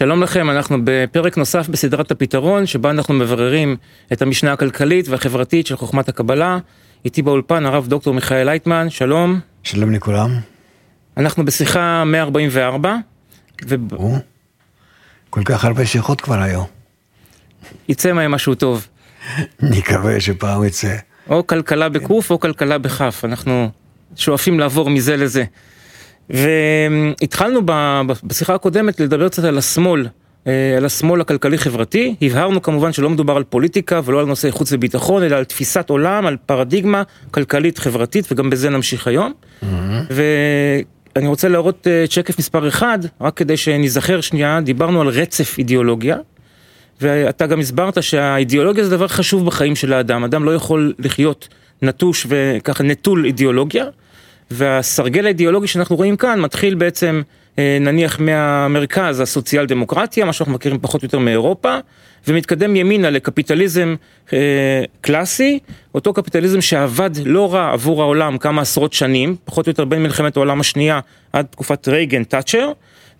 שלום לכם, אנחנו בפרק נוסף בסדרת הפתרון, שבה אנחנו מבררים את המשנה הכלכלית והחברתית של חוכמת הקבלה. איתי באולפן הרב דוקטור מיכאל לייטמן, שלום. שלום לכולם. אנחנו בשיחה 144. ו... או, כל כך הרבה שיחות כבר היום. יצא מהם משהו טוב. נקווה שפעם יצא. או כלכלה בקוף או כלכלה בכף, אנחנו שואפים לעבור מזה לזה. והתחלנו בשיחה הקודמת לדבר קצת על השמאל, אה, על השמאל הכלכלי-חברתי, הבהרנו כמובן שלא מדובר על פוליטיקה ולא על נושאי חוץ וביטחון, אלא על תפיסת עולם, על פרדיגמה כלכלית-חברתית, וגם בזה נמשיך היום. Mm-hmm. ואני רוצה להראות אה, שקף מספר אחד, רק כדי שניזכר שנייה, דיברנו על רצף אידיאולוגיה, ואתה גם הסברת שהאידיאולוגיה זה דבר חשוב בחיים של האדם, אדם לא יכול לחיות נטוש וככה נטול אידיאולוגיה. והסרגל האידיאולוגי שאנחנו רואים כאן מתחיל בעצם אה, נניח מהמרכז הסוציאל דמוקרטיה, מה שאנחנו מכירים פחות או יותר מאירופה, ומתקדם ימינה לקפיטליזם אה, קלאסי, אותו קפיטליזם שעבד לא רע עבור העולם כמה עשרות שנים, פחות או יותר בין מלחמת העולם השנייה עד תקופת רייגן תאצ'ר,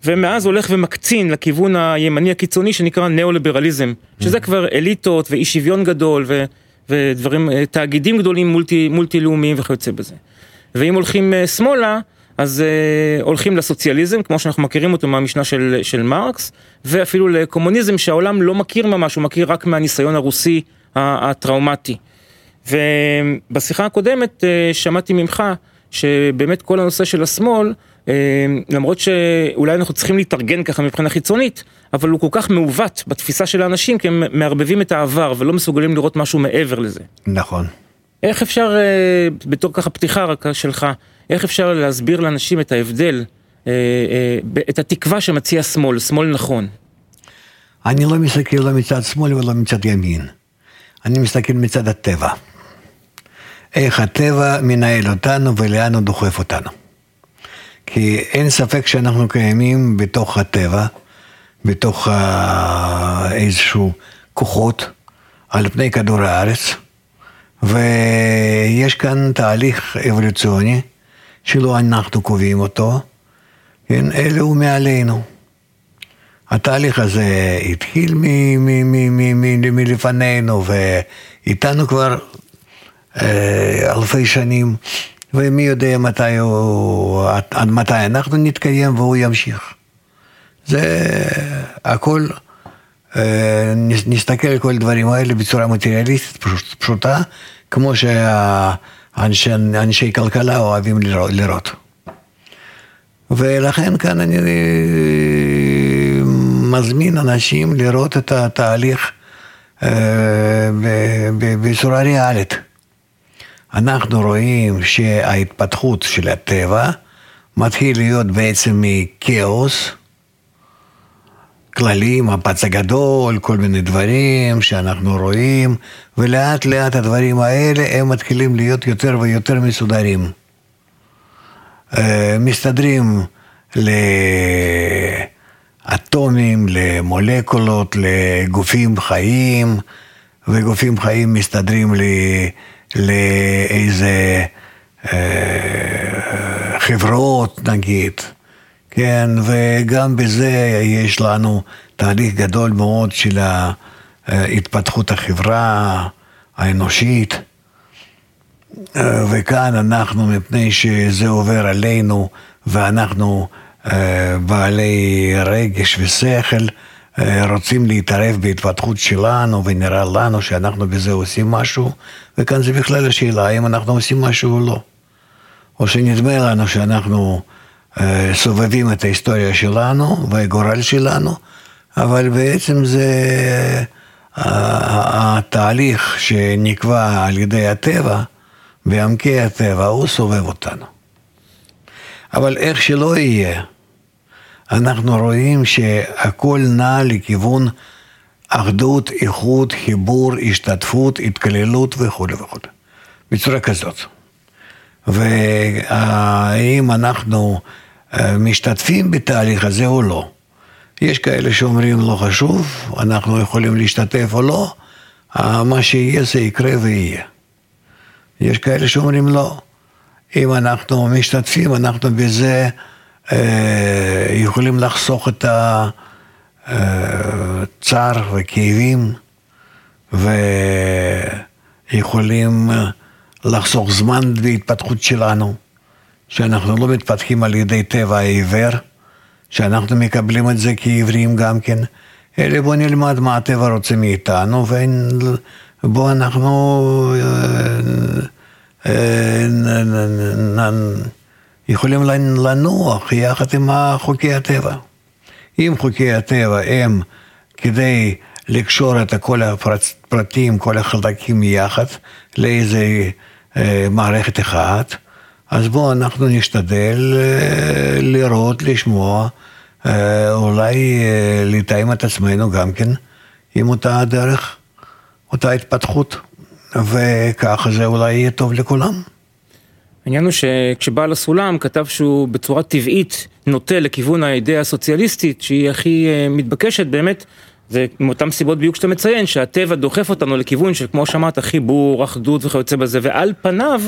ומאז הולך ומקצין לכיוון הימני הקיצוני שנקרא ניאו-ליברליזם, שזה mm. כבר אליטות ואי שוויון גדול ו, ודברים, אה, תאגידים גדולים מולטי, מולטי לאומיים וכיוצא בזה. ואם הולכים אה, שמאלה, אז uh, הולכים לסוציאליזם, כמו שאנחנו מכירים אותו מהמשנה של, של מרקס, ואפילו לקומוניזם שהעולם לא מכיר ממש, הוא מכיר רק מהניסיון הרוסי הטראומטי. ובשיחה הקודמת uh, שמעתי ממך שבאמת כל הנושא של השמאל, uh, למרות שאולי אנחנו צריכים להתארגן ככה מבחינה חיצונית, אבל הוא כל כך מעוות בתפיסה של האנשים, כי הם מערבבים את העבר ולא מסוגלים לראות משהו מעבר לזה. נכון. איך אפשר, אה, בתור ככה פתיחה רק שלך, איך אפשר להסביר לאנשים את ההבדל, אה, אה, את התקווה שמציע שמאל, שמאל נכון? אני לא מסתכל לא מצד שמאל ולא מצד ימין. אני מסתכל מצד הטבע. איך הטבע מנהל אותנו ולאן הוא דוחף אותנו. כי אין ספק שאנחנו קיימים בתוך הטבע, בתוך איזשהו כוחות על פני כדור הארץ. ויש כאן תהליך אבולוציוני שלא אנחנו קובעים אותו, כן, אלא הוא מעלינו. התהליך הזה התחיל מלפנינו ואיתנו כבר אה, אלפי שנים, ומי יודע מתי הוא, עד מתי אנחנו נתקיים והוא ימשיך. זה הכל, נסתכל על כל הדברים האלה בצורה מטריאליסטית פשוטה, כמו שאנשי כלכלה אוהבים לראות. ולכן כאן אני מזמין אנשים לראות את התהליך אה, בצורה ריאלית. אנחנו רואים שההתפתחות של הטבע מתחיל להיות בעצם מכאוס, כללים, הפץ הגדול, כל מיני דברים שאנחנו רואים, ולאט לאט הדברים האלה הם מתחילים להיות יותר ויותר מסודרים. אה, מסתדרים לאטומים, למולקולות, לגופים חיים, וגופים חיים מסתדרים לאיזה אה, חברות נגיד. כן, וגם בזה יש לנו תהליך גדול מאוד של התפתחות החברה האנושית. וכאן אנחנו, מפני שזה עובר עלינו ואנחנו אה, בעלי רגש ושכל, אה, רוצים להתערב בהתפתחות שלנו ונראה לנו שאנחנו בזה עושים משהו, וכאן זה בכלל השאלה האם אנחנו עושים משהו או לא. או שנדמה לנו שאנחנו אה, סובבים את ההיסטוריה שלנו והגורל שלנו, אבל בעצם זה התהליך שנקבע על ידי הטבע, בעמקי הטבע, הוא סובב אותנו. אבל איך שלא יהיה, אנחנו רואים שהכל נע לכיוון אחדות, איכות, חיבור, השתתפות, התקללות וכו' וכו', בצורה כזאת. והאם אנחנו משתתפים בתהליך הזה או לא. יש כאלה שאומרים לא חשוב, אנחנו יכולים להשתתף או לא, אה, מה שיהיה זה יקרה ויהיה. יש כאלה שאומרים לא, אם אנחנו משתתפים, אנחנו בזה אה, יכולים לחסוך את צער וכאבים, ויכולים לחסוך זמן בהתפתחות שלנו, שאנחנו לא מתפתחים על ידי טבע העיוור, שאנחנו מקבלים את זה כעיוורים גם כן, אלא בואו נלמד מה הטבע רוצה מאיתנו, ובואו אנחנו יכולים לנוח יחד עם חוקי הטבע. אם חוקי הטבע הם כדי לקשור את כל הפרטים, כל החלקים יחד לאיזה אה, מערכת אחת, אז בואו אנחנו נשתדל אה, לראות, לשמוע, אה, אולי אה, לתאם את עצמנו גם כן עם אותה הדרך, אותה התפתחות, וככה זה אולי יהיה טוב לכולם. העניין הוא שכשבעל הסולם כתב שהוא בצורה טבעית נוטה לכיוון האידאה הסוציאליסטית שהיא הכי מתבקשת באמת זה מאותן סיבות בדיוק שאתה מציין שהטבע דוחף אותנו לכיוון של כמו שאמרת חיבור, אחדות וכיוצא בזה ועל פניו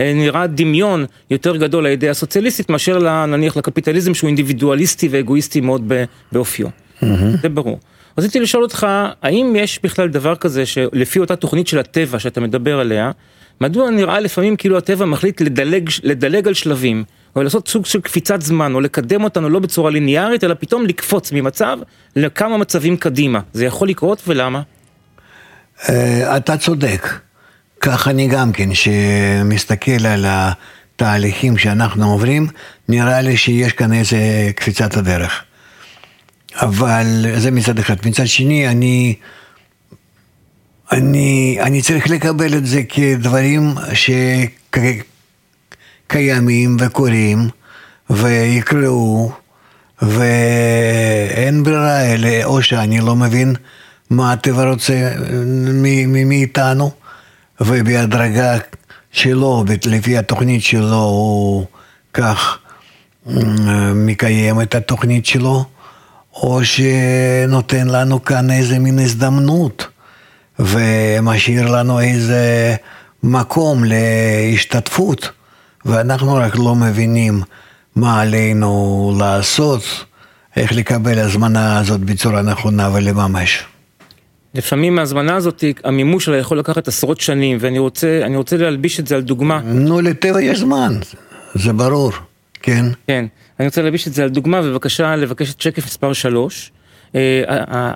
אה, נראה דמיון יותר גדול לאידאה הסוציאליסטית מאשר נניח לקפיטליזם שהוא אינדיבידואליסטי ואגואיסטי מאוד באופיו. Mm-hmm. זה ברור. רציתי לשאול אותך האם יש בכלל דבר כזה שלפי אותה תוכנית של הטבע שאתה מדבר עליה מדוע נראה לפעמים כאילו הטבע מחליט לדלג, לדלג על שלבים, או לעשות סוג של קפיצת זמן, או לקדם אותנו לא בצורה ליניארית, אלא פתאום לקפוץ ממצב לכמה מצבים קדימה. זה יכול לקרות ולמה? אה, אתה צודק. כך אני גם כן, שמסתכל על התהליכים שאנחנו עוברים, נראה לי שיש כאן איזה קפיצת הדרך. אבל זה מצד אחד. מצד שני, אני... אני, אני צריך לקבל את זה כדברים שקיימים וקורים ויקראו ואין ברירה אלה, או שאני לא מבין מה הטבע רוצה מאיתנו ובהדרגה שלו, לפי התוכנית שלו, הוא כך מקיים את התוכנית שלו, או שנותן לנו כאן איזה מין הזדמנות. ומשאיר לנו איזה מקום להשתתפות, ואנחנו רק לא מבינים מה עלינו לעשות, איך לקבל הזמנה הזאת בצורה נכונה ולממש. לפעמים ההזמנה הזאת, המימוש שלה יכול לקחת עשרות שנים, ואני רוצה, רוצה להלביש את זה על דוגמה. נו, לטבע יש זמן, זה ברור, כן? כן, אני רוצה להלביש את זה על דוגמה, ובבקשה לבקש את שקף מספר 3. אה,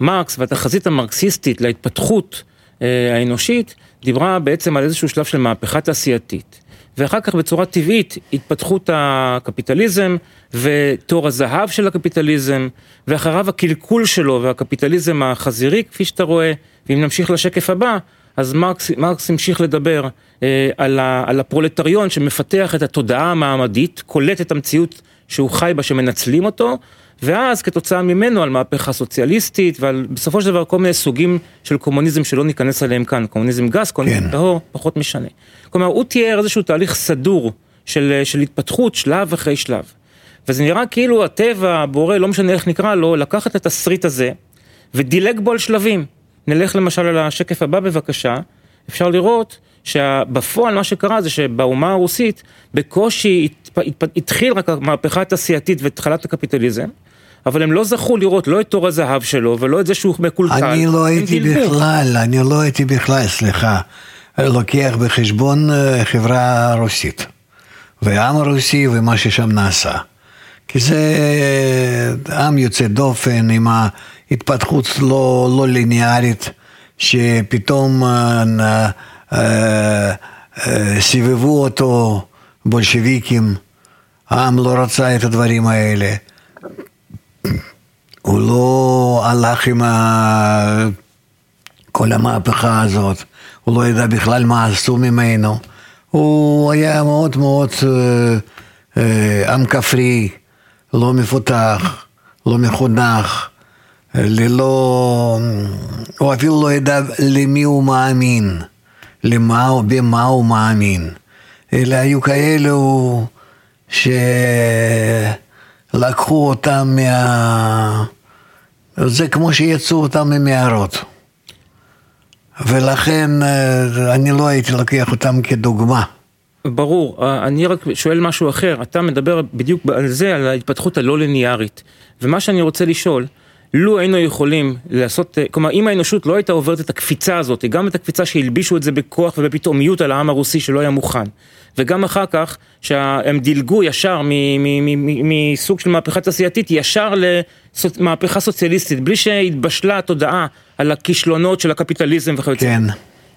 מרקס והתחזית המרקסיסטית להתפתחות אה, האנושית דיברה בעצם על איזשהו שלב של מהפכה תעשייתית. ואחר כך בצורה טבעית התפתחות הקפיטליזם ותור הזהב של הקפיטליזם ואחריו הקלקול שלו והקפיטליזם החזירי כפי שאתה רואה ואם נמשיך לשקף הבא אז מרקס, מרקס המשיך לדבר אה, על, ה, על הפרולטריון שמפתח את התודעה המעמדית, קולט את המציאות שהוא חי בה שמנצלים אותו ואז כתוצאה ממנו על מהפכה סוציאליסטית ועל בסופו של דבר כל מיני סוגים של קומוניזם שלא ניכנס אליהם כאן, קומוניזם גס, קומוניזם כן. טהור, פחות משנה. כלומר הוא תיאר איזשהו תהליך סדור של, של התפתחות שלב אחרי שלב. וזה נראה כאילו הטבע, הבורא, לא משנה איך נקרא לו, לקח את התסריט הזה ודילג בו על שלבים. נלך למשל על השקף הבא בבקשה, אפשר לראות שבפועל מה שקרה זה שבאומה הרוסית בקושי התחיל רק המהפכה התעשייתית והתחלת הקפיטליזם. אבל הם לא זכו לראות לא את תור הזהב שלו ולא את זה שהוא מקולקל. אני לא הייתי בכלל, אני לא הייתי בכלל, סליחה, לוקח בחשבון אה, חברה רוסית, והעם הרוסי ומה ששם נעשה. כי זה אה, עם יוצא דופן עם ההתפתחות לא, לא ליניארית, שפתאום אה, סיבבו אותו בולשביקים, העם לא רצה את הדברים האלה. הוא לא הלך עם ה... כל המהפכה הזאת, הוא לא ידע בכלל מה עשו ממנו. הוא היה מאוד מאוד אה, אה, עם כפרי, לא מפותח, לא מחונך, ללא... הוא אפילו לא ידע למי הוא מאמין, למה, במה הוא מאמין. אלא היו כאלו שלקחו אותם מה... זה כמו שיצאו אותם ממערות. ולכן אה, אני לא הייתי לוקח אותם כדוגמה. ברור, אה, אני רק שואל משהו אחר, אתה מדבר בדיוק על זה, על ההתפתחות הלא ליניארית. ומה שאני רוצה לשאול, לו היינו יכולים לעשות, כלומר אם האנושות לא הייתה עוברת את הקפיצה הזאת, גם את הקפיצה שהלבישו את זה בכוח ובפתאומיות על העם הרוסי שלא היה מוכן, וגם אחר כך שהם דילגו ישר מסוג של מהפכה תעשייתית ישר למהפכה סוציאליסטית, בלי שהתבשלה התודעה על הכישלונות של הקפיטליזם וכיוצא. כן.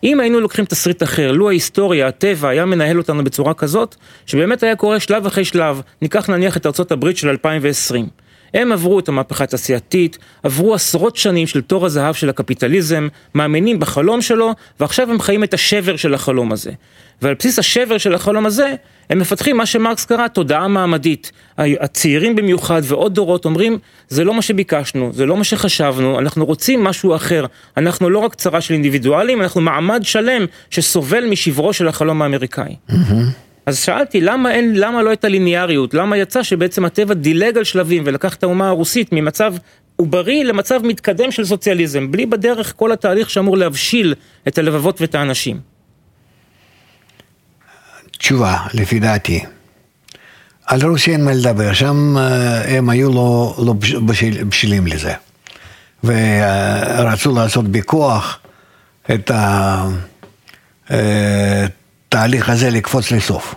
אם היינו לוקחים תסריט אחר, לו ההיסטוריה, הטבע, היה מנהל אותנו בצורה כזאת, שבאמת היה קורה שלב אחרי שלב, ניקח נניח את ארצות הברית של 2020. הם עברו את המהפכה התעשייתית, עברו עשרות שנים של תור הזהב של הקפיטליזם, מאמינים בחלום שלו, ועכשיו הם חיים את השבר של החלום הזה. ועל בסיס השבר של החלום הזה, הם מפתחים מה שמרקס קרא תודעה מעמדית. הצעירים במיוחד ועוד דורות אומרים, זה לא מה שביקשנו, זה לא מה שחשבנו, אנחנו רוצים משהו אחר. אנחנו לא רק צרה של אינדיבידואלים, אנחנו מעמד שלם שסובל משברו של החלום האמריקאי. Mm-hmm. אז שאלתי, למה אין, למה לא הייתה ליניאריות? למה יצא שבעצם הטבע דילג על שלבים ולקח את האומה הרוסית ממצב עוברי למצב מתקדם של סוציאליזם, בלי בדרך כל התהליך שאמור להבשיל את הלבבות ואת האנשים? תשובה, לפי דעתי. על רוסיה אין מה לדבר, שם אה, הם היו לא, לא בשל, בשלים לזה. ורצו לעשות בכוח את התהליך הזה לקפוץ לסוף.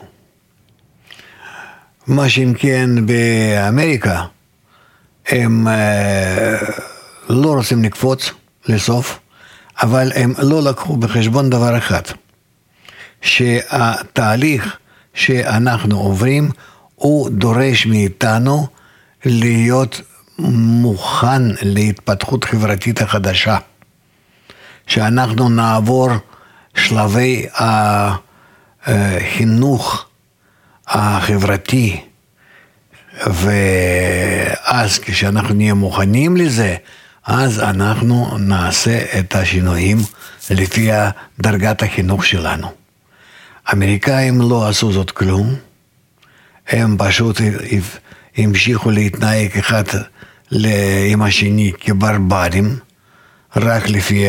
מה שאם כן באמריקה, הם אה, לא רוצים לקפוץ לסוף, אבל הם לא לקחו בחשבון דבר אחד. שהתהליך שאנחנו עוברים, הוא דורש מאיתנו להיות מוכן להתפתחות חברתית החדשה. שאנחנו נעבור שלבי החינוך החברתי, ואז כשאנחנו נהיה מוכנים לזה, אז אנחנו נעשה את השינויים לפי דרגת החינוך שלנו. האמריקאים לא עשו זאת כלום, הם פשוט המשיכו להתנהג אחד עם השני כברברים, רק לפי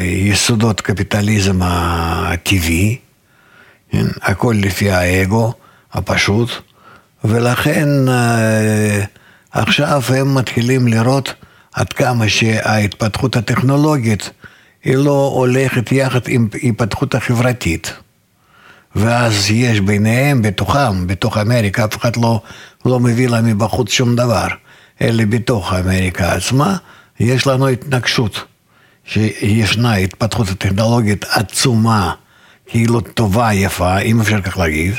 יסודות קפיטליזם הטבעי, כן? הכל לפי האגו הפשוט, ולכן אה, עכשיו הם מתחילים לראות עד כמה שההתפתחות הטכנולוגית היא לא הולכת יחד עם ההתפתחות החברתית. ואז יש ביניהם, בתוכם, בתוך אמריקה, אף אחד לא, לא מביא לה מבחוץ שום דבר, אלא בתוך אמריקה עצמה, יש לנו התנגשות, שישנה התפתחות הטכנולוגית עצומה, כאילו טובה, יפה, אם אפשר כך להגיד,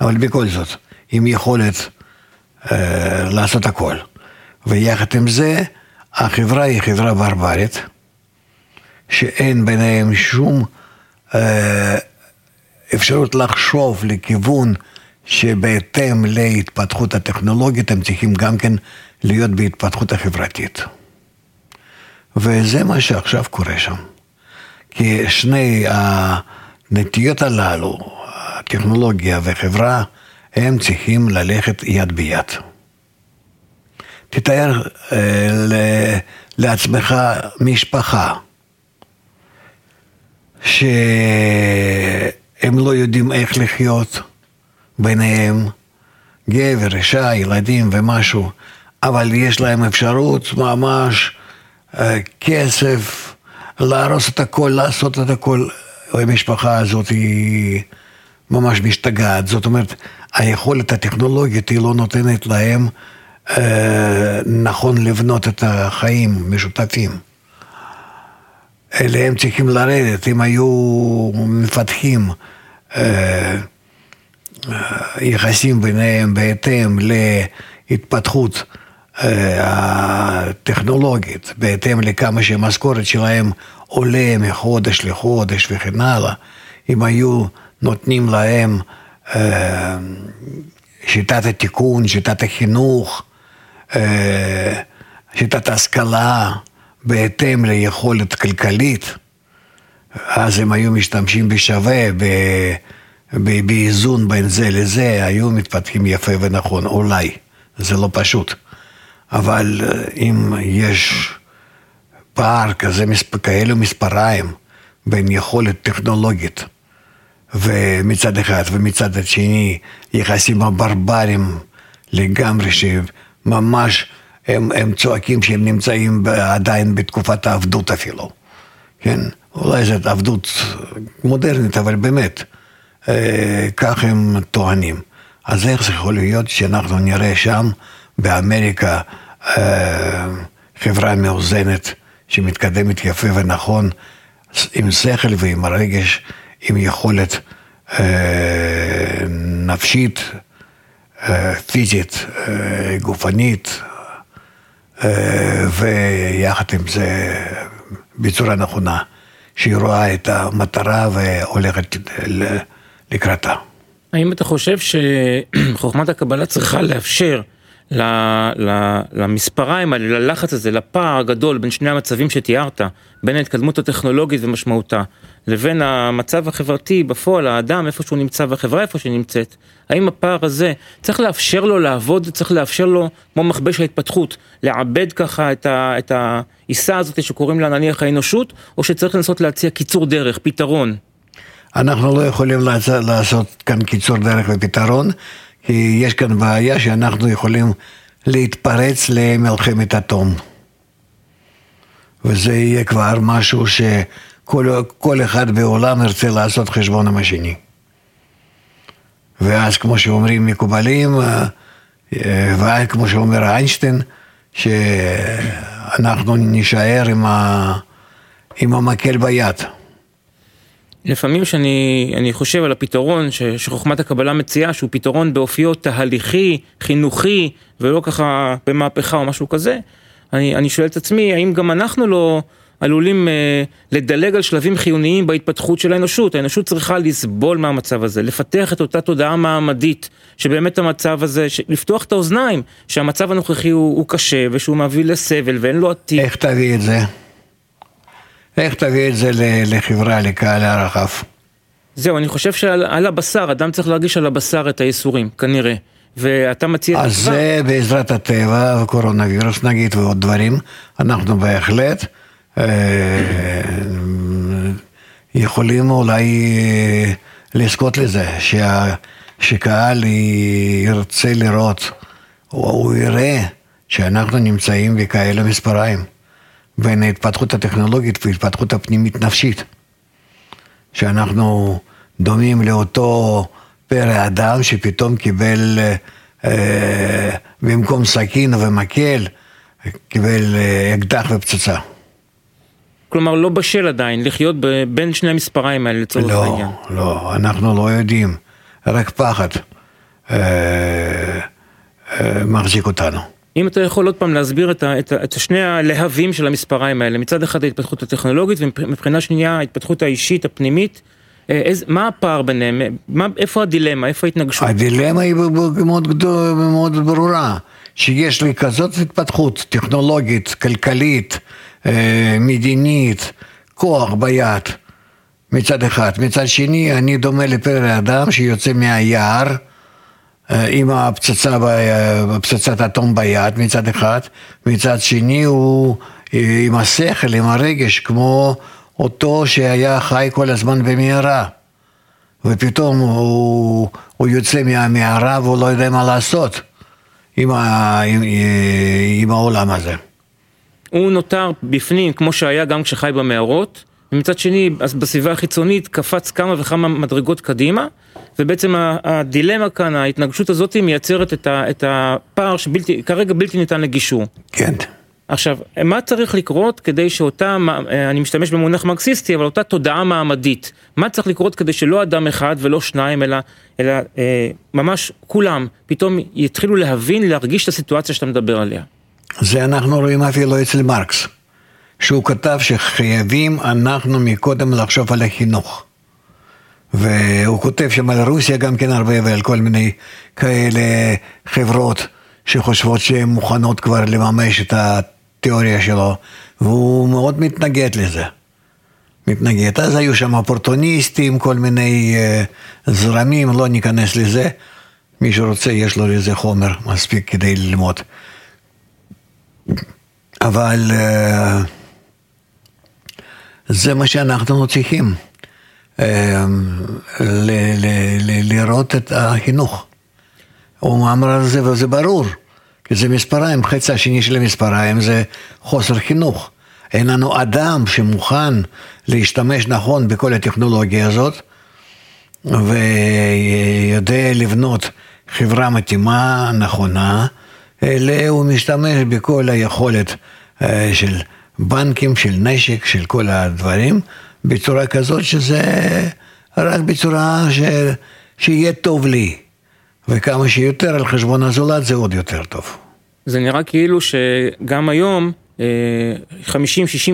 אבל בכל זאת, עם יכולת אה, לעשות הכל. ויחד עם זה, החברה היא חברה ברברית. שאין ביניהם שום אה, אפשרות לחשוב לכיוון שבהתאם להתפתחות הטכנולוגית הם צריכים גם כן להיות בהתפתחות החברתית. וזה מה שעכשיו קורה שם. כי שני הנטיות הללו, הטכנולוגיה וחברה, הם צריכים ללכת יד ביד. תתאר אה, לעצמך משפחה שהם לא יודעים איך לחיות ביניהם, גבר, אישה, ילדים ומשהו, אבל יש להם אפשרות ממש אה, כסף, להרוס את הכל, לעשות את הכל. המשפחה הזאת היא ממש משתגעת, זאת אומרת, היכולת הטכנולוגית היא לא נותנת להם אה, נכון לבנות את החיים משותפים. אליהם צריכים לרדת, אם היו מפתחים אה, אה, יחסים ביניהם בהתאם להתפתחות אה, הטכנולוגית, בהתאם לכמה שהמשכורת שלהם עולה מחודש לחודש וכן הלאה, אם היו נותנים להם אה, שיטת התיקון, שיטת החינוך, אה, שיטת ההשכלה, בהתאם ליכולת כלכלית, אז הם היו משתמשים בשווה, באיזון בין זה לזה, היו מתפתחים יפה ונכון, אולי, זה לא פשוט. אבל אה, אם יש פער כזה, כאלו מספריים בין יכולת טכנולוגית ומצד אחד ומצד השני יחסים הברברים לגמרי שממש הם, הם צועקים שהם נמצאים עדיין בתקופת העבדות אפילו, כן? אולי זאת עבדות מודרנית, אבל באמת, אה, כך הם טוענים. אז איך זה יכול להיות שאנחנו נראה שם, באמריקה, אה, חברה מאוזנת, שמתקדמת יפה ונכון, עם שכל ועם רגש, עם יכולת אה, נפשית, אה, פיזית, גופנית, ויחד עם זה בצורה נכונה, שהיא רואה את המטרה והולכת לקראתה. האם אתה חושב שחוכמת הקבלה צריכה לאפשר למספריים האלה, ללחץ הזה, לפער הגדול בין שני המצבים שתיארת, בין ההתקדמות הטכנולוגית ומשמעותה, לבין המצב החברתי בפועל, האדם, איפה שהוא נמצא והחברה איפה שהיא נמצאת, האם הפער הזה, צריך לאפשר לו לעבוד, צריך לאפשר לו, כמו מכבש ההתפתחות, לעבד ככה את העיסה הזאת שקוראים לה נניח האנושות, או שצריך לנסות להציע קיצור דרך, פתרון? אנחנו לא יכולים לעשות כאן קיצור דרך ופתרון. כי יש כאן בעיה שאנחנו יכולים להתפרץ למלחמת וזה יהיה כבר משהו שכל אחד בעולם ירצה לעשות חשבון עם השני. ואז כמו שאומרים מקובלים, אה, ואז כמו שאומר איינשטיין, שאנחנו נישאר עם, ה... עם המקל ביד. לפעמים שאני חושב על הפתרון ש, שחוכמת הקבלה מציעה, שהוא פתרון באופיו תהליכי, חינוכי, ולא ככה במהפכה או משהו כזה, אני, אני שואל את עצמי, האם גם אנחנו לא עלולים אה, לדלג על שלבים חיוניים בהתפתחות של האנושות? האנושות צריכה לסבול מהמצב הזה, לפתח את אותה תודעה מעמדית, שבאמת המצב הזה, לפתוח את האוזניים, שהמצב הנוכחי הוא, הוא קשה, ושהוא מביא לסבל ואין לו עתיד. איך תביא את זה? איך תביא את זה לחברה, לקהל הרחב? זהו, אני חושב שעל הבשר, אדם צריך להרגיש על הבשר את הייסורים, כנראה. ואתה מציע... אז זה בעזרת הטבע וקורונה וירוס נגיד ועוד דברים, אנחנו בהחלט אה, יכולים אולי אה, לזכות לזה, שה, שקהל ירצה לראות, או הוא יראה שאנחנו נמצאים בכאלה מספריים. בין ההתפתחות הטכנולוגית וההתפתחות הפנימית נפשית. שאנחנו דומים לאותו פרא אדם שפתאום קיבל אה, במקום סכין ומקל, קיבל אה, אקדח ופצצה. כלומר, לא בשל עדיין לחיות בין שני המספריים האלה לצורך לא, העניין. לא, לא, אנחנו לא יודעים, רק פחד אה, אה, מחזיק אותנו. אם אתה יכול עוד פעם להסביר את, ה, את, ה, את שני הלהבים של המספריים האלה, מצד אחד ההתפתחות הטכנולוגית ומבחינה שנייה ההתפתחות האישית, הפנימית, אה, איז, מה הפער ביניהם? מה, איפה הדילמה? איפה ההתנגשות? הדילמה היא מאוד, גדול, מאוד ברורה, שיש לי כזאת התפתחות טכנולוגית, כלכלית, אה, מדינית, כוח ביד מצד אחד. מצד שני, אני דומה לפרא אדם שיוצא מהיער. אה, עם הפצצה, אה, פצצת אטום ביד מצד אחד, מצד שני הוא אה, עם השכל, עם הרגש, כמו אותו שהיה חי כל הזמן במערה. ופתאום הוא, הוא יוצא מהמערה והוא לא יודע מה לעשות עם, ה, עם, עם העולם הזה. הוא נותר בפנים כמו שהיה גם כשחי במערות, ומצד שני בסביבה החיצונית קפץ כמה וכמה מדרגות קדימה, ובעצם הדילמה כאן, ההתנגשות הזאת מייצרת את, ה, את הפער שכרגע בלתי ניתן לגישור. כן. עכשיו, מה צריך לקרות כדי שאותה, אני משתמש במונח מרקסיסטי, אבל אותה תודעה מעמדית, מה צריך לקרות כדי שלא אדם אחד ולא שניים, אלא, אלא אה, ממש כולם, פתאום יתחילו להבין, להרגיש את הסיטואציה שאתה מדבר עליה? זה אנחנו רואים אפילו אצל מרקס, שהוא כתב שחייבים אנחנו מקודם לחשוב על החינוך. והוא כותב שם על רוסיה גם כן הרבה ועל כל מיני כאלה חברות שחושבות שהן מוכנות כבר לממש את התיאוריה שלו, והוא מאוד מתנגד לזה. מתנגד. אז היו שם אופורטוניסטים, כל מיני uh, זרמים, לא ניכנס לזה. מי שרוצה, יש לו לזה חומר מספיק כדי ללמוד. אבל uh, זה מה שאנחנו צריכים. אמ, לראות את החינוך. הוא אמר על זה וזה ברור. כי זה מספריים, חצי השני של המספריים זה חוסר חינוך. אין לנו אדם שמוכן להשתמש נכון בכל הטכנולוגיה הזאת, ויודע לבנות חברה מתאימה, נכונה, אלא הוא משתמש בכל היכולת אה, של בנקים, של נשק, של כל הדברים, בצורה כזאת שזה רק בצורה ש... שיהיה טוב לי, וכמה שיותר על חשבון הזולת זה עוד יותר טוב. זה נראה כאילו שגם היום 50-60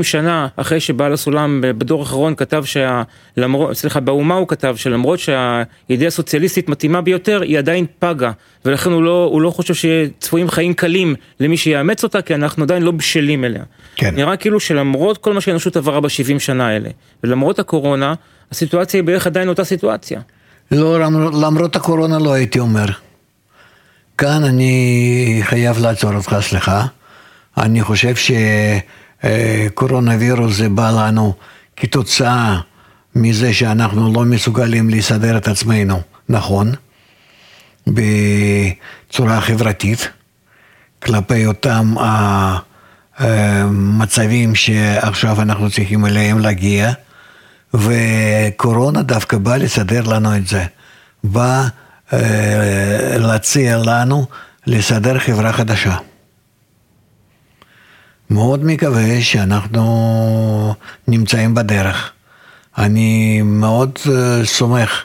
שנה אחרי שבעל הסולם בדור האחרון כתב שלמרות, סליחה, באומה הוא כתב שלמרות שהאידאה הסוציאליסטית מתאימה ביותר, היא עדיין פגה, ולכן הוא לא, הוא לא חושב שצפויים חיים קלים למי שיאמץ אותה, כי אנחנו עדיין לא בשלים אליה. כן. נראה כאילו שלמרות כל מה שהאנושות עברה ב-70 שנה האלה, ולמרות הקורונה, הסיטואציה היא בערך עדיין אותה סיטואציה. לא, למרות הקורונה לא הייתי אומר. כאן אני חייב לעצור אותך, סליחה. אני חושב שקורונה וירוס זה בא לנו כתוצאה מזה שאנחנו לא מסוגלים לסדר את עצמנו נכון, בצורה חברתית, כלפי אותם המצבים שעכשיו אנחנו צריכים אליהם להגיע, וקורונה דווקא בא לסדר לנו את זה, בא אה, להציע לנו לסדר חברה חדשה. מאוד מקווה שאנחנו נמצאים בדרך. אני מאוד אה, סומך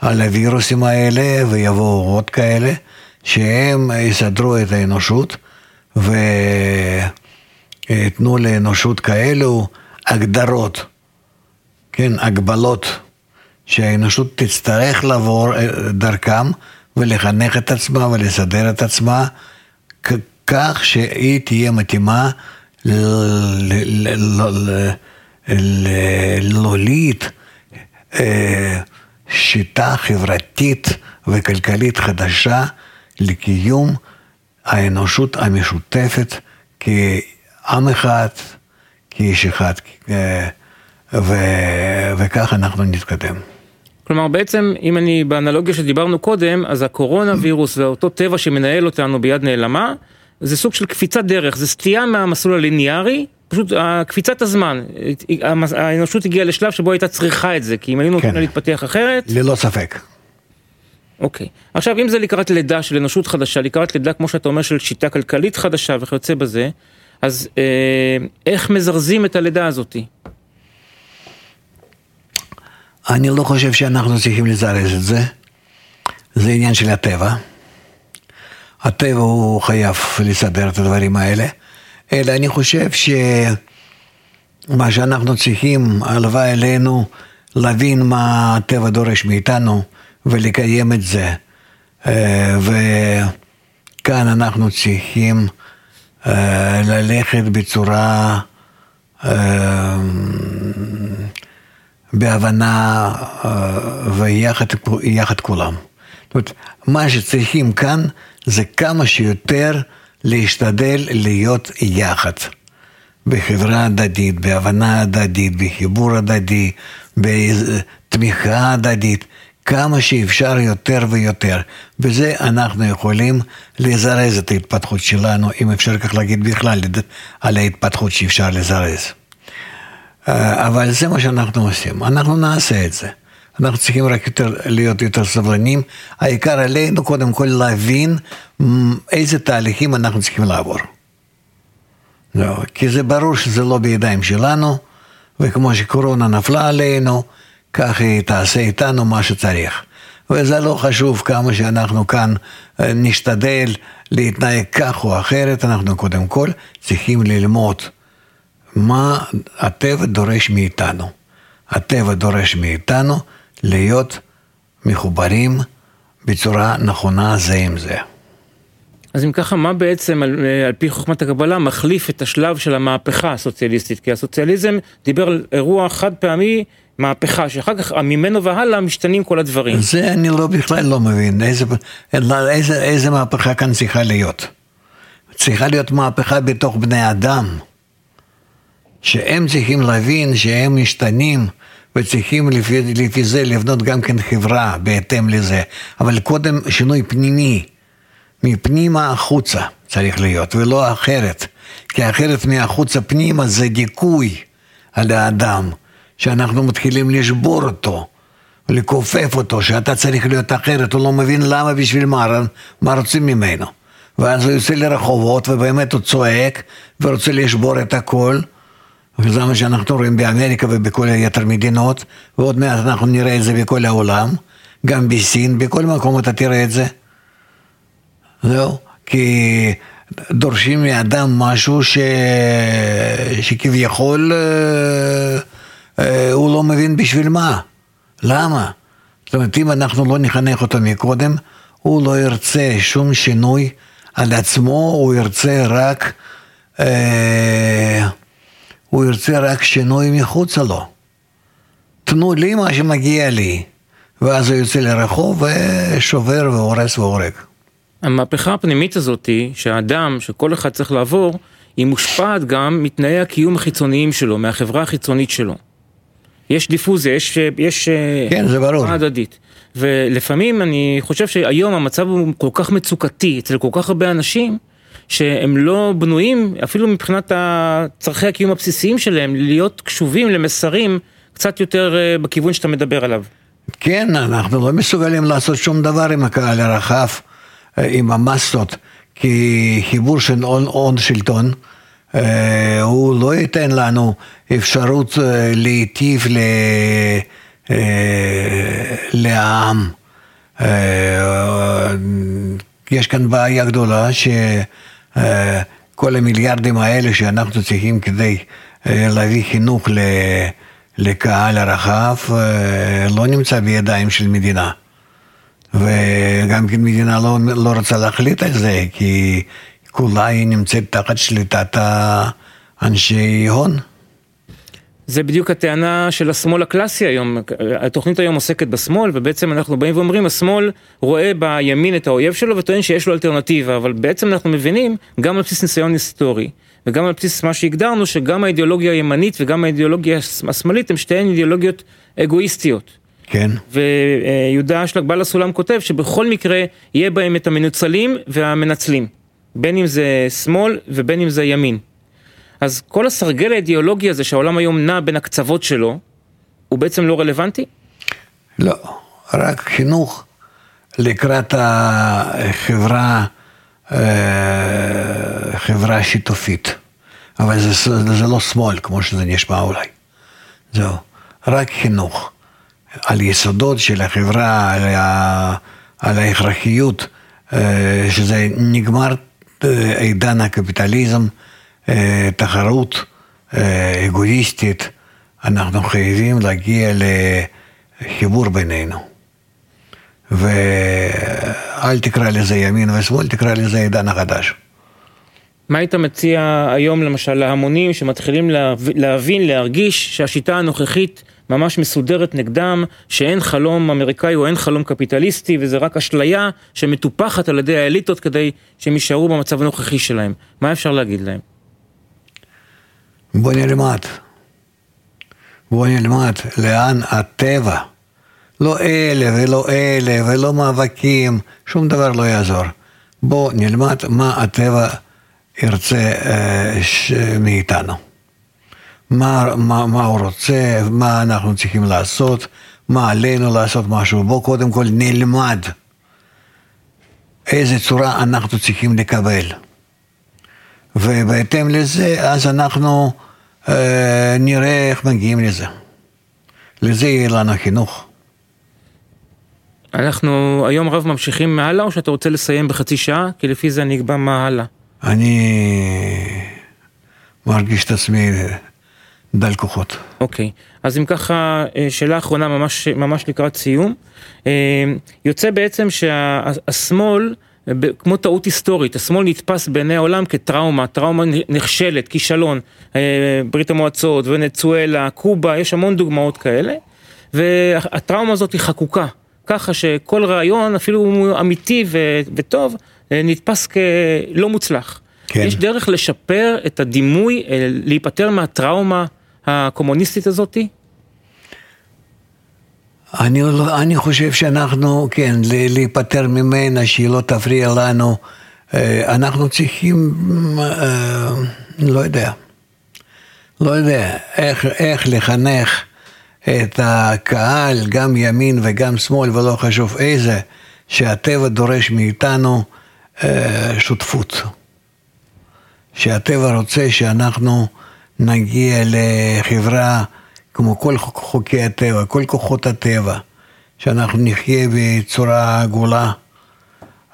על הווירוסים האלה, ויבואו עוד כאלה, שהם יסדרו את האנושות ויתנו לאנושות כאלו הגדרות, כן, הגבלות, שהאנושות תצטרך לעבור אה, דרכם ולחנך את עצמה ולסדר את עצמה כך שהיא תהיה מתאימה להוליד שיטה חברתית וכלכלית חדשה לקיום האנושות המשותפת כעם אחד, כאיש אחד. וכך אנחנו נתקדם. כלומר בעצם אם אני באנלוגיה שדיברנו קודם אז הקורונה וירוס ואותו טבע שמנהל אותנו ביד נעלמה זה סוג של קפיצת דרך, זה סטייה מהמסלול הליניארי, פשוט קפיצת הזמן, האנושות הגיעה לשלב שבו הייתה צריכה את זה, כי אם היינו נותנים כן. לה להתפתח אחרת... ללא ספק. אוקיי, עכשיו אם זה לקראת לידה של אנושות חדשה, לקראת לידה כמו שאתה אומר של שיטה כלכלית חדשה וכיוצא בזה, אז אה, איך מזרזים את הלידה הזאתי? אני לא חושב שאנחנו צריכים לזרז את זה, זה עניין של הטבע. הטבע הוא חייב לסדר את הדברים האלה, אלא אני חושב שמה שאנחנו צריכים, הלוואי עלינו להבין מה הטבע דורש מאיתנו ולקיים את זה. אה, וכאן אנחנו צריכים אה, ללכת בצורה, אה, בהבנה ויחד כולם. אומרת, מה שצריכים כאן זה כמה שיותר להשתדל להיות יחד. בחברה הדדית, בהבנה הדדית, בחיבור הדדי, בתמיכה הדדית, כמה שאפשר יותר ויותר. בזה אנחנו יכולים לזרז את ההתפתחות שלנו, אם אפשר כך להגיד בכלל, על ההתפתחות שאפשר לזרז. אה, אבל זה מה שאנחנו עושים, אנחנו נעשה את זה. אנחנו צריכים רק יותר, להיות יותר סבלנים. העיקר עלינו קודם כל להבין איזה תהליכים אנחנו צריכים לעבור. לא, כי זה ברור שזה לא בידיים שלנו, וכמו שקורונה נפלה עלינו, כך היא תעשה איתנו מה שצריך. וזה לא חשוב כמה שאנחנו כאן אה, נשתדל להתנהג כך או אחרת, אנחנו קודם כל צריכים ללמוד מה הטבע דורש מאיתנו. הטבע דורש מאיתנו להיות מחוברים בצורה נכונה זה עם זה. אז אם ככה, מה בעצם על, על פי חוכמת הקבלה מחליף את השלב של המהפכה הסוציאליסטית? כי הסוציאליזם דיבר על אירוע חד פעמי, מהפכה, שאחר כך ממנו והלאה משתנים כל הדברים. זה אני לא בכלל לא מבין, איזה, איזה, איזה מהפכה כאן צריכה להיות. צריכה להיות מהפכה בתוך בני אדם, שהם צריכים להבין שהם משתנים. וצריכים לפי, לפי זה לבנות גם כן חברה בהתאם לזה, אבל קודם שינוי פנימי מפנימה החוצה צריך להיות, ולא אחרת. כי אחרת מהחוצה פנימה זה דיכוי על האדם, שאנחנו מתחילים לשבור אותו, לכופף אותו, שאתה צריך להיות אחרת, הוא לא מבין למה, בשביל מה, מה רוצים ממנו. ואז הוא יוצא לרחובות, ובאמת הוא צועק, ורוצה לשבור את הכל. וזה מה שאנחנו רואים באמריקה ובכל היתר מדינות, ועוד מעט אנחנו נראה את זה בכל העולם, גם בסין, בכל מקום אתה תראה את זה. זהו, כי דורשים מאדם משהו ש... שכביכול אה, אה, הוא לא מבין בשביל מה, למה? זאת אומרת, אם אנחנו לא נחנך אותו מקודם, הוא לא ירצה שום שינוי על עצמו, הוא ירצה רק, אה, הוא ירצה רק שינוי מחוצה לו. תנו לי מה שמגיע לי, ואז הוא יוצא לרחוב ושובר והורס והורג. המהפכה הפנימית הזאת, שהאדם, שכל אחד צריך לעבור, היא מושפעת גם מתנאי הקיום החיצוניים שלו, מהחברה החיצונית שלו. יש דיפוזיה, יש... יש כן, זה ברור. הדדית. ולפעמים אני חושב שהיום המצב הוא כל כך מצוקתי אצל כל כך הרבה אנשים, שהם לא בנויים, אפילו מבחינת צרכי הקיום הבסיסיים שלהם, להיות קשובים למסרים קצת יותר אה, בכיוון שאתה מדבר עליו. כן, אנחנו לא מסוגלים לעשות שום דבר עם הקהל הרחב. עם המסות, כי חיבור של הון שלטון, אה, הוא לא ייתן לנו אפשרות אה, להיטיב אה, לעם. יש כאן בעיה גדולה שכל המיליארדים האלה שאנחנו צריכים כדי להביא חינוך לקהל הרחב לא נמצא בידיים של מדינה. וגם כן מדינה לא, לא רוצה להחליט על זה, כי כולה היא נמצאת תחת שליטת האנשי הון. זה בדיוק הטענה של השמאל הקלאסי היום, התוכנית היום עוסקת בשמאל ובעצם אנחנו באים ואומרים השמאל רואה בימין את האויב שלו וטוען שיש לו אלטרנטיבה, אבל בעצם אנחנו מבינים גם על בסיס ניסיון היסטורי וגם על בסיס מה שהגדרנו שגם האידיאולוגיה הימנית וגם האידיאולוגיה השמאלית הם שתיהן אידיאולוגיות אגואיסטיות. כן. ויהודה אשלג בעל הסולם כותב שבכל מקרה יהיה בהם את המנוצלים והמנצלים. בין אם זה שמאל ובין אם זה ימין. אז כל הסרגל האידיאולוגי הזה שהעולם היום נע בין הקצוות שלו, הוא בעצם לא רלוונטי? לא, רק חינוך לקראת החברה, אה, חברה שיתופית. אבל זה, זה לא שמאל כמו שזה נשמע אולי. זהו, רק חינוך. על יסודות של החברה, על, ה, על ההכרחיות, אה, שזה נגמר אה, עידן הקפיטליזם, תחרות אגואיסטית, אנחנו חייבים להגיע לחיבור בינינו. ואל תקרא לזה ימין ושמאל, תקרא לזה עידן החדש. מה היית מציע היום למשל להמונים שמתחילים להבין, להרגיש שהשיטה הנוכחית ממש מסודרת נגדם, שאין חלום אמריקאי או אין חלום קפיטליסטי, וזה רק אשליה שמטופחת על ידי האליטות כדי שהם יישארו במצב הנוכחי שלהם. מה אפשר להגיד להם? בוא נלמד. בוא נלמד לאן הטבע, לא אלה ולא אלה ולא מאבקים, שום דבר לא יעזור. בוא נלמד מה הטבע ירצה אה, מאיתנו. מה, מה, מה הוא רוצה, מה אנחנו צריכים לעשות, מה עלינו לעשות משהו. בואו קודם כל נלמד איזה צורה אנחנו צריכים לקבל. ובהתאם לזה, אז אנחנו אה, נראה איך מגיעים לזה. לזה יהיה לנו חינוך. אנחנו היום רב ממשיכים מהלאה, או שאתה רוצה לסיים בחצי שעה? כי לפי זה אני אקבע מה הלאה. אני מרגיש את עצמי דל כוחות. אוקיי, okay. אז אם ככה, אה, שאלה אחרונה ממש, ממש לקראת סיום. אה, יוצא בעצם שהשמאל, כמו טעות היסטורית, השמאל נתפס בעיני העולם כטראומה, טראומה נכשלת, כישלון. אה, ברית המועצות, ונצואלה, קובה, יש המון דוגמאות כאלה. והטראומה הזאת היא חקוקה, ככה שכל רעיון, אפילו הוא אמיתי וטוב, נתפס כלא מוצלח. כן. יש דרך לשפר את הדימוי, להיפטר מהטראומה הקומוניסטית הזאתי? אני, לא- אני חושב שאנחנו, כן, להיפטר ממנה, שהיא לא תפריע לנו. אה, אנחנו צריכים, אה, לא יודע, לא יודע, איך, איך לחנך את הקהל, גם ימין וגם שמאל, ולא חשוב איזה, שהטבע דורש מאיתנו אה, שותפות. שהטבע רוצה שאנחנו נגיע לחברה כמו כל חוקי הטבע, כל כוחות הטבע, שאנחנו נחיה בצורה עגולה,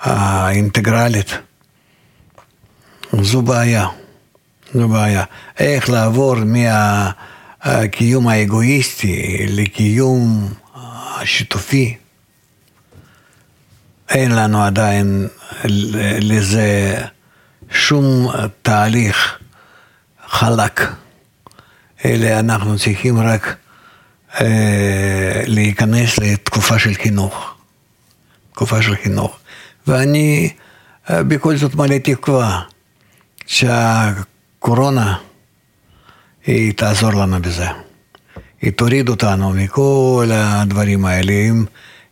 האינטגרלית. זו בעיה, זו בעיה. איך לעבור מהקיום האגואיסטי לקיום השיתופי, אין לנו עדיין לזה שום תהליך חלק, אלא אנחנו צריכים רק אה, להיכנס לתקופה של חינוך, תקופה של חינוך. ואני אה, בכל זאת מלא תקווה שהקורונה היא תעזור לנו בזה. היא תוריד אותנו מכל הדברים האלה,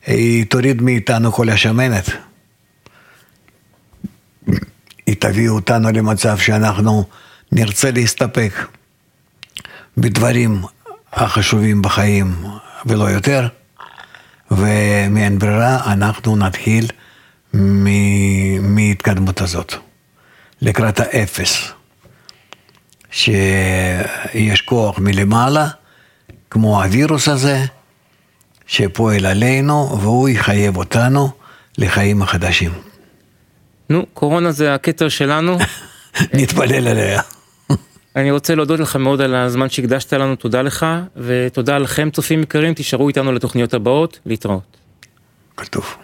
היא תוריד מאיתנו כל השמנת. היא תביא אותנו למצב שאנחנו נרצה להסתפק בדברים החשובים בחיים ולא יותר, ומאין ברירה אנחנו נתחיל מהתקדמות הזאת, לקראת האפס, שיש כוח מלמעלה, כמו הווירוס הזה, שפועל עלינו, והוא יחייב אותנו לחיים החדשים. נו, קורונה זה הכתר שלנו. נתפלל עליה. אני רוצה להודות לך מאוד על הזמן שהקדשת לנו, תודה לך, ותודה לכם צופים יקרים, תישארו איתנו לתוכניות הבאות, להתראות. כתוב.